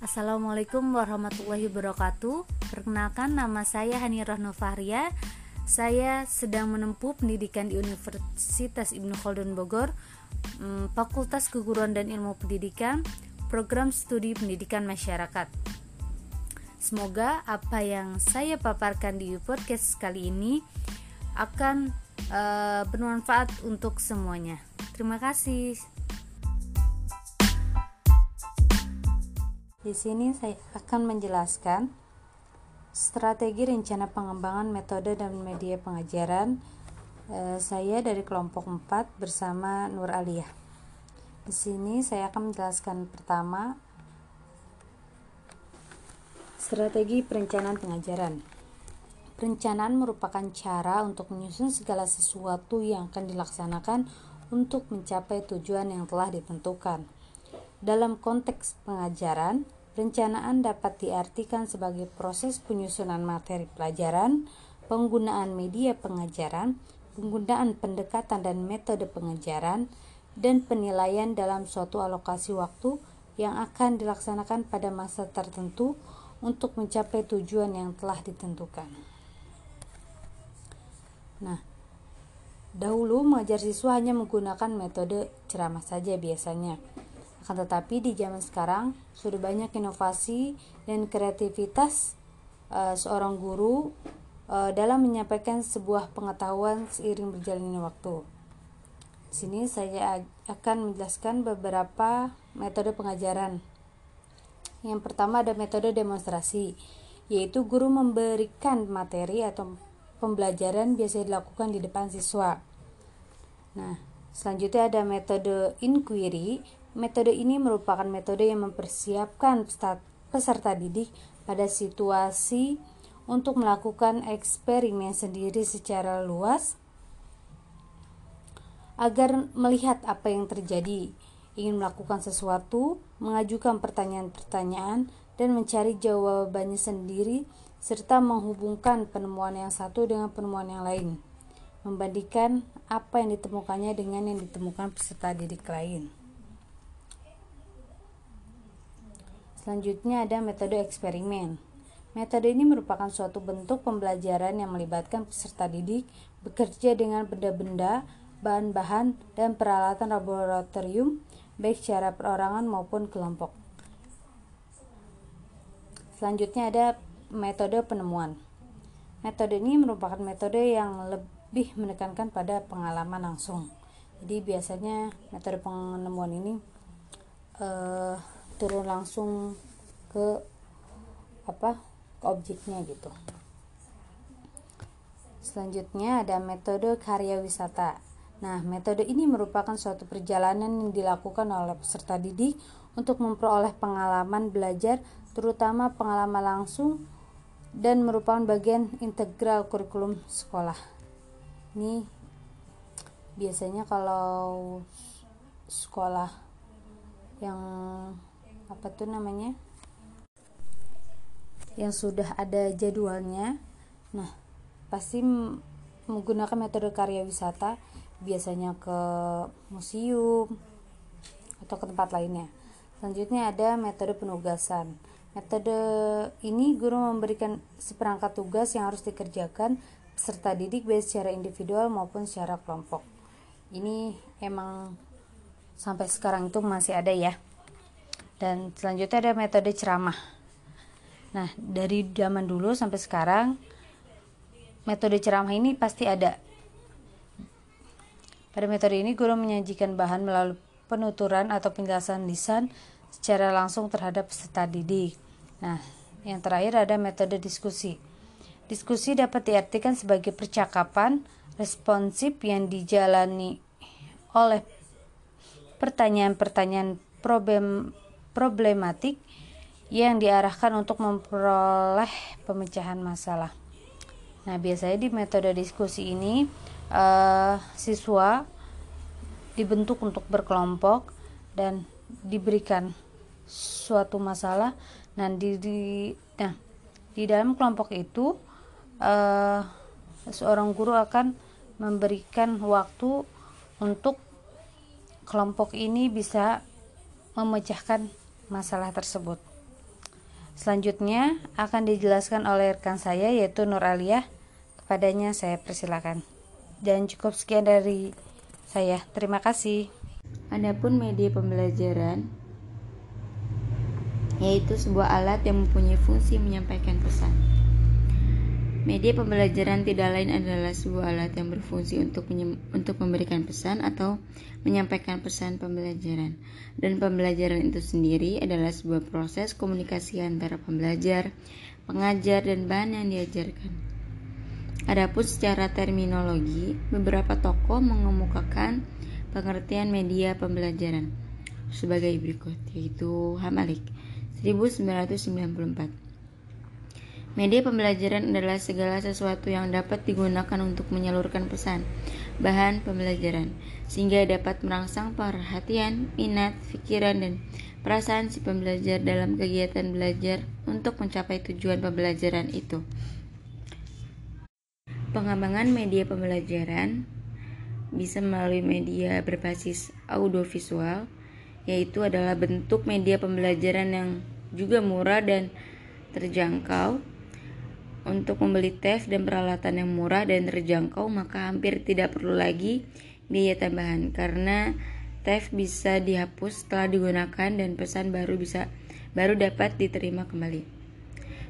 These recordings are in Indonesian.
Assalamualaikum warahmatullahi wabarakatuh. Perkenalkan nama saya Hani Rohnofahria. Saya sedang menempuh pendidikan di Universitas Ibnu Khaldun Bogor, mm, Fakultas Keguruan dan Ilmu Pendidikan, Program Studi Pendidikan Masyarakat. Semoga apa yang saya paparkan di podcast kali ini akan uh, bermanfaat untuk semuanya. Terima kasih. Di sini saya akan menjelaskan strategi rencana pengembangan metode dan media pengajaran e, saya dari kelompok 4 bersama Nur Aliyah. Di sini saya akan menjelaskan pertama strategi perencanaan pengajaran. Perencanaan merupakan cara untuk menyusun segala sesuatu yang akan dilaksanakan untuk mencapai tujuan yang telah ditentukan. Dalam konteks pengajaran, perencanaan dapat diartikan sebagai proses penyusunan materi pelajaran, penggunaan media pengajaran, penggunaan pendekatan dan metode pengajaran, dan penilaian dalam suatu alokasi waktu yang akan dilaksanakan pada masa tertentu untuk mencapai tujuan yang telah ditentukan. Nah, dahulu mengajar siswa hanya menggunakan metode ceramah saja biasanya akan tetapi di zaman sekarang sudah banyak inovasi dan kreativitas uh, seorang guru uh, dalam menyampaikan sebuah pengetahuan seiring berjalannya waktu. Di sini saya akan menjelaskan beberapa metode pengajaran. Yang pertama ada metode demonstrasi, yaitu guru memberikan materi atau pembelajaran biasa dilakukan di depan siswa. Nah, selanjutnya ada metode inquiry, Metode ini merupakan metode yang mempersiapkan peserta didik pada situasi untuk melakukan eksperimen sendiri secara luas agar melihat apa yang terjadi, ingin melakukan sesuatu, mengajukan pertanyaan-pertanyaan, dan mencari jawabannya sendiri, serta menghubungkan penemuan yang satu dengan penemuan yang lain, membandingkan apa yang ditemukannya dengan yang ditemukan peserta didik lain. Selanjutnya ada metode eksperimen. Metode ini merupakan suatu bentuk pembelajaran yang melibatkan peserta didik bekerja dengan benda-benda, bahan-bahan, dan peralatan laboratorium baik secara perorangan maupun kelompok. Selanjutnya ada metode penemuan. Metode ini merupakan metode yang lebih menekankan pada pengalaman langsung. Jadi biasanya metode penemuan ini uh, turun langsung ke apa ke objeknya gitu. Selanjutnya ada metode karya wisata. Nah metode ini merupakan suatu perjalanan yang dilakukan oleh peserta didik untuk memperoleh pengalaman belajar terutama pengalaman langsung dan merupakan bagian integral kurikulum sekolah. Ini biasanya kalau sekolah yang apa tuh namanya? Yang sudah ada jadwalnya. Nah pasti menggunakan metode karya wisata biasanya ke museum atau ke tempat lainnya. Selanjutnya ada metode penugasan. Metode ini guru memberikan seperangkat tugas yang harus dikerjakan peserta didik baik secara individual maupun secara kelompok. Ini emang sampai sekarang itu masih ada ya dan selanjutnya ada metode ceramah. Nah, dari zaman dulu sampai sekarang metode ceramah ini pasti ada. Pada metode ini guru menyajikan bahan melalui penuturan atau penjelasan lisan secara langsung terhadap peserta didik. Nah, yang terakhir ada metode diskusi. Diskusi dapat diartikan sebagai percakapan responsif yang dijalani oleh pertanyaan-pertanyaan problem problematik yang diarahkan untuk memperoleh pemecahan masalah. Nah, biasanya di metode diskusi ini uh, siswa dibentuk untuk berkelompok dan diberikan suatu masalah. Nah, di, di nah di dalam kelompok itu uh, seorang guru akan memberikan waktu untuk kelompok ini bisa memecahkan masalah tersebut. Selanjutnya akan dijelaskan oleh rekan saya yaitu Nur Aliyah. Kepadanya saya persilakan. Dan cukup sekian dari saya. Terima kasih. Adapun media pembelajaran yaitu sebuah alat yang mempunyai fungsi menyampaikan pesan. Media pembelajaran tidak lain adalah sebuah alat yang berfungsi untuk untuk memberikan pesan atau menyampaikan pesan pembelajaran. Dan pembelajaran itu sendiri adalah sebuah proses komunikasi antara pembelajar, pengajar, dan bahan yang diajarkan. Adapun secara terminologi, beberapa tokoh mengemukakan pengertian media pembelajaran sebagai berikut, yaitu Hamalik 1994. Media pembelajaran adalah segala sesuatu yang dapat digunakan untuk menyalurkan pesan, bahan pembelajaran, sehingga dapat merangsang perhatian, minat, pikiran, dan perasaan si pembelajar dalam kegiatan belajar untuk mencapai tujuan pembelajaran itu. Pengembangan media pembelajaran bisa melalui media berbasis audiovisual, yaitu adalah bentuk media pembelajaran yang juga murah dan terjangkau. Untuk membeli TEF dan peralatan yang murah dan terjangkau, maka hampir tidak perlu lagi biaya tambahan karena TEF bisa dihapus setelah digunakan dan pesan baru bisa baru dapat diterima kembali.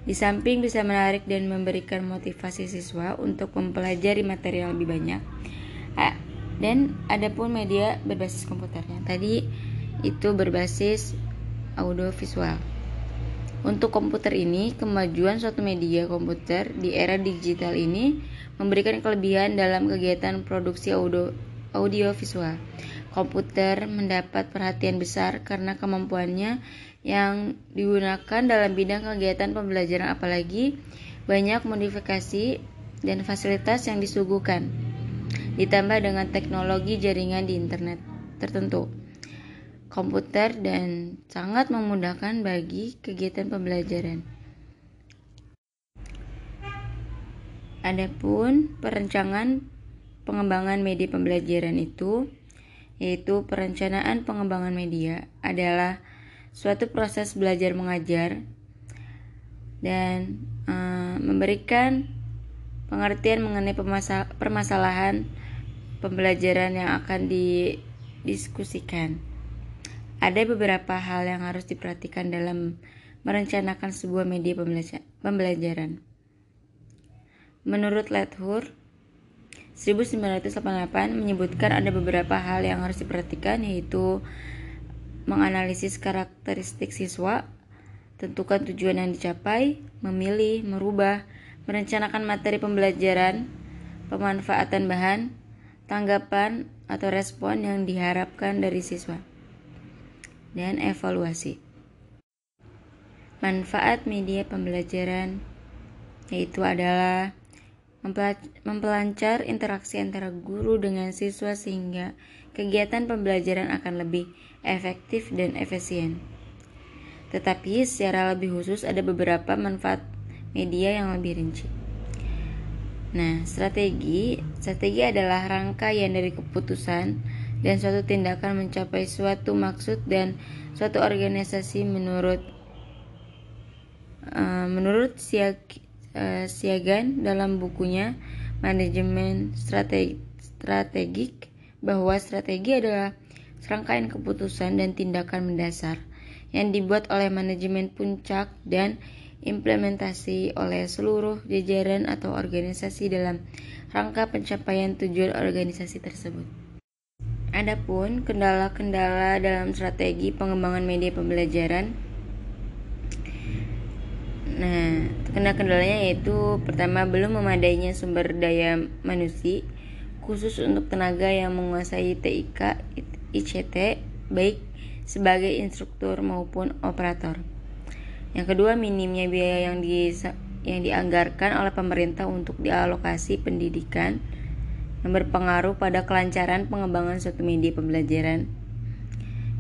Di samping bisa menarik dan memberikan motivasi siswa untuk mempelajari materi yang lebih banyak. Dan ada pun media berbasis komputernya. Tadi itu berbasis audio visual. Untuk komputer ini, kemajuan suatu media komputer di era digital ini memberikan kelebihan dalam kegiatan produksi audio, audio visual. Komputer mendapat perhatian besar karena kemampuannya yang digunakan dalam bidang kegiatan pembelajaran apalagi banyak modifikasi dan fasilitas yang disuguhkan ditambah dengan teknologi jaringan di internet tertentu komputer dan sangat memudahkan bagi kegiatan pembelajaran. Adapun perencanaan pengembangan media pembelajaran itu yaitu perencanaan pengembangan media adalah suatu proses belajar mengajar dan e, memberikan pengertian mengenai permasalahan pembelajaran yang akan didiskusikan. Ada beberapa hal yang harus diperhatikan dalam merencanakan sebuah media pembelajaran. Menurut Lethur, 1988 menyebutkan ada beberapa hal yang harus diperhatikan yaitu menganalisis karakteristik siswa, tentukan tujuan yang dicapai, memilih, merubah, merencanakan materi pembelajaran, pemanfaatan bahan, tanggapan atau respon yang diharapkan dari siswa dan evaluasi. Manfaat media pembelajaran yaitu adalah mempelancar interaksi antara guru dengan siswa sehingga kegiatan pembelajaran akan lebih efektif dan efisien. Tetapi secara lebih khusus ada beberapa manfaat media yang lebih rinci. Nah, strategi strategi adalah rangkaian dari keputusan dan suatu tindakan mencapai suatu maksud dan suatu organisasi menurut uh, menurut Siag, uh, Siagan dalam bukunya manajemen strategi, strategik bahwa strategi adalah serangkaian keputusan dan tindakan mendasar yang dibuat oleh manajemen puncak dan implementasi oleh seluruh jajaran atau organisasi dalam rangka pencapaian tujuan organisasi tersebut. Adapun kendala-kendala dalam strategi pengembangan media pembelajaran Nah, kendala-kendalanya yaitu pertama belum memadainya sumber daya manusia khusus untuk tenaga yang menguasai TIK ICT baik sebagai instruktur maupun operator. Yang kedua, minimnya biaya yang di yang dianggarkan oleh pemerintah untuk dialokasi pendidikan yang berpengaruh pada kelancaran pengembangan suatu media pembelajaran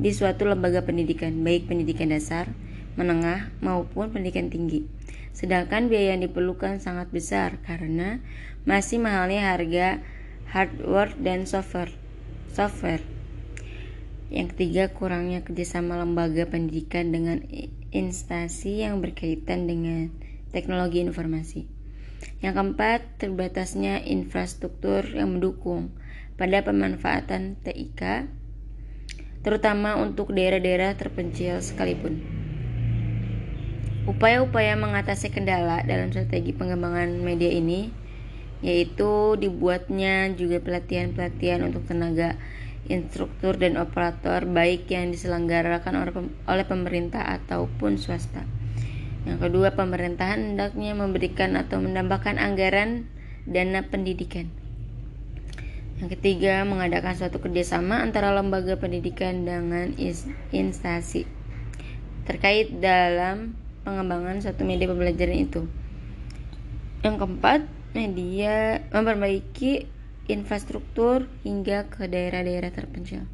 di suatu lembaga pendidikan, baik pendidikan dasar, menengah, maupun pendidikan tinggi. Sedangkan biaya yang diperlukan sangat besar karena masih mahalnya harga hardware dan software. software. Yang ketiga, kurangnya kerjasama lembaga pendidikan dengan instansi yang berkaitan dengan teknologi informasi. Yang keempat, terbatasnya infrastruktur yang mendukung pada pemanfaatan TIK, terutama untuk daerah-daerah terpencil sekalipun. Upaya-upaya mengatasi kendala dalam strategi pengembangan media ini yaitu dibuatnya juga pelatihan-pelatihan untuk tenaga instruktur dan operator baik yang diselenggarakan oleh pemerintah ataupun swasta. Yang kedua, pemerintahan hendaknya memberikan atau menambahkan anggaran dana pendidikan. Yang ketiga, mengadakan suatu kerjasama antara lembaga pendidikan dengan instansi terkait dalam pengembangan suatu media pembelajaran itu. Yang keempat, media memperbaiki infrastruktur hingga ke daerah-daerah terpencil.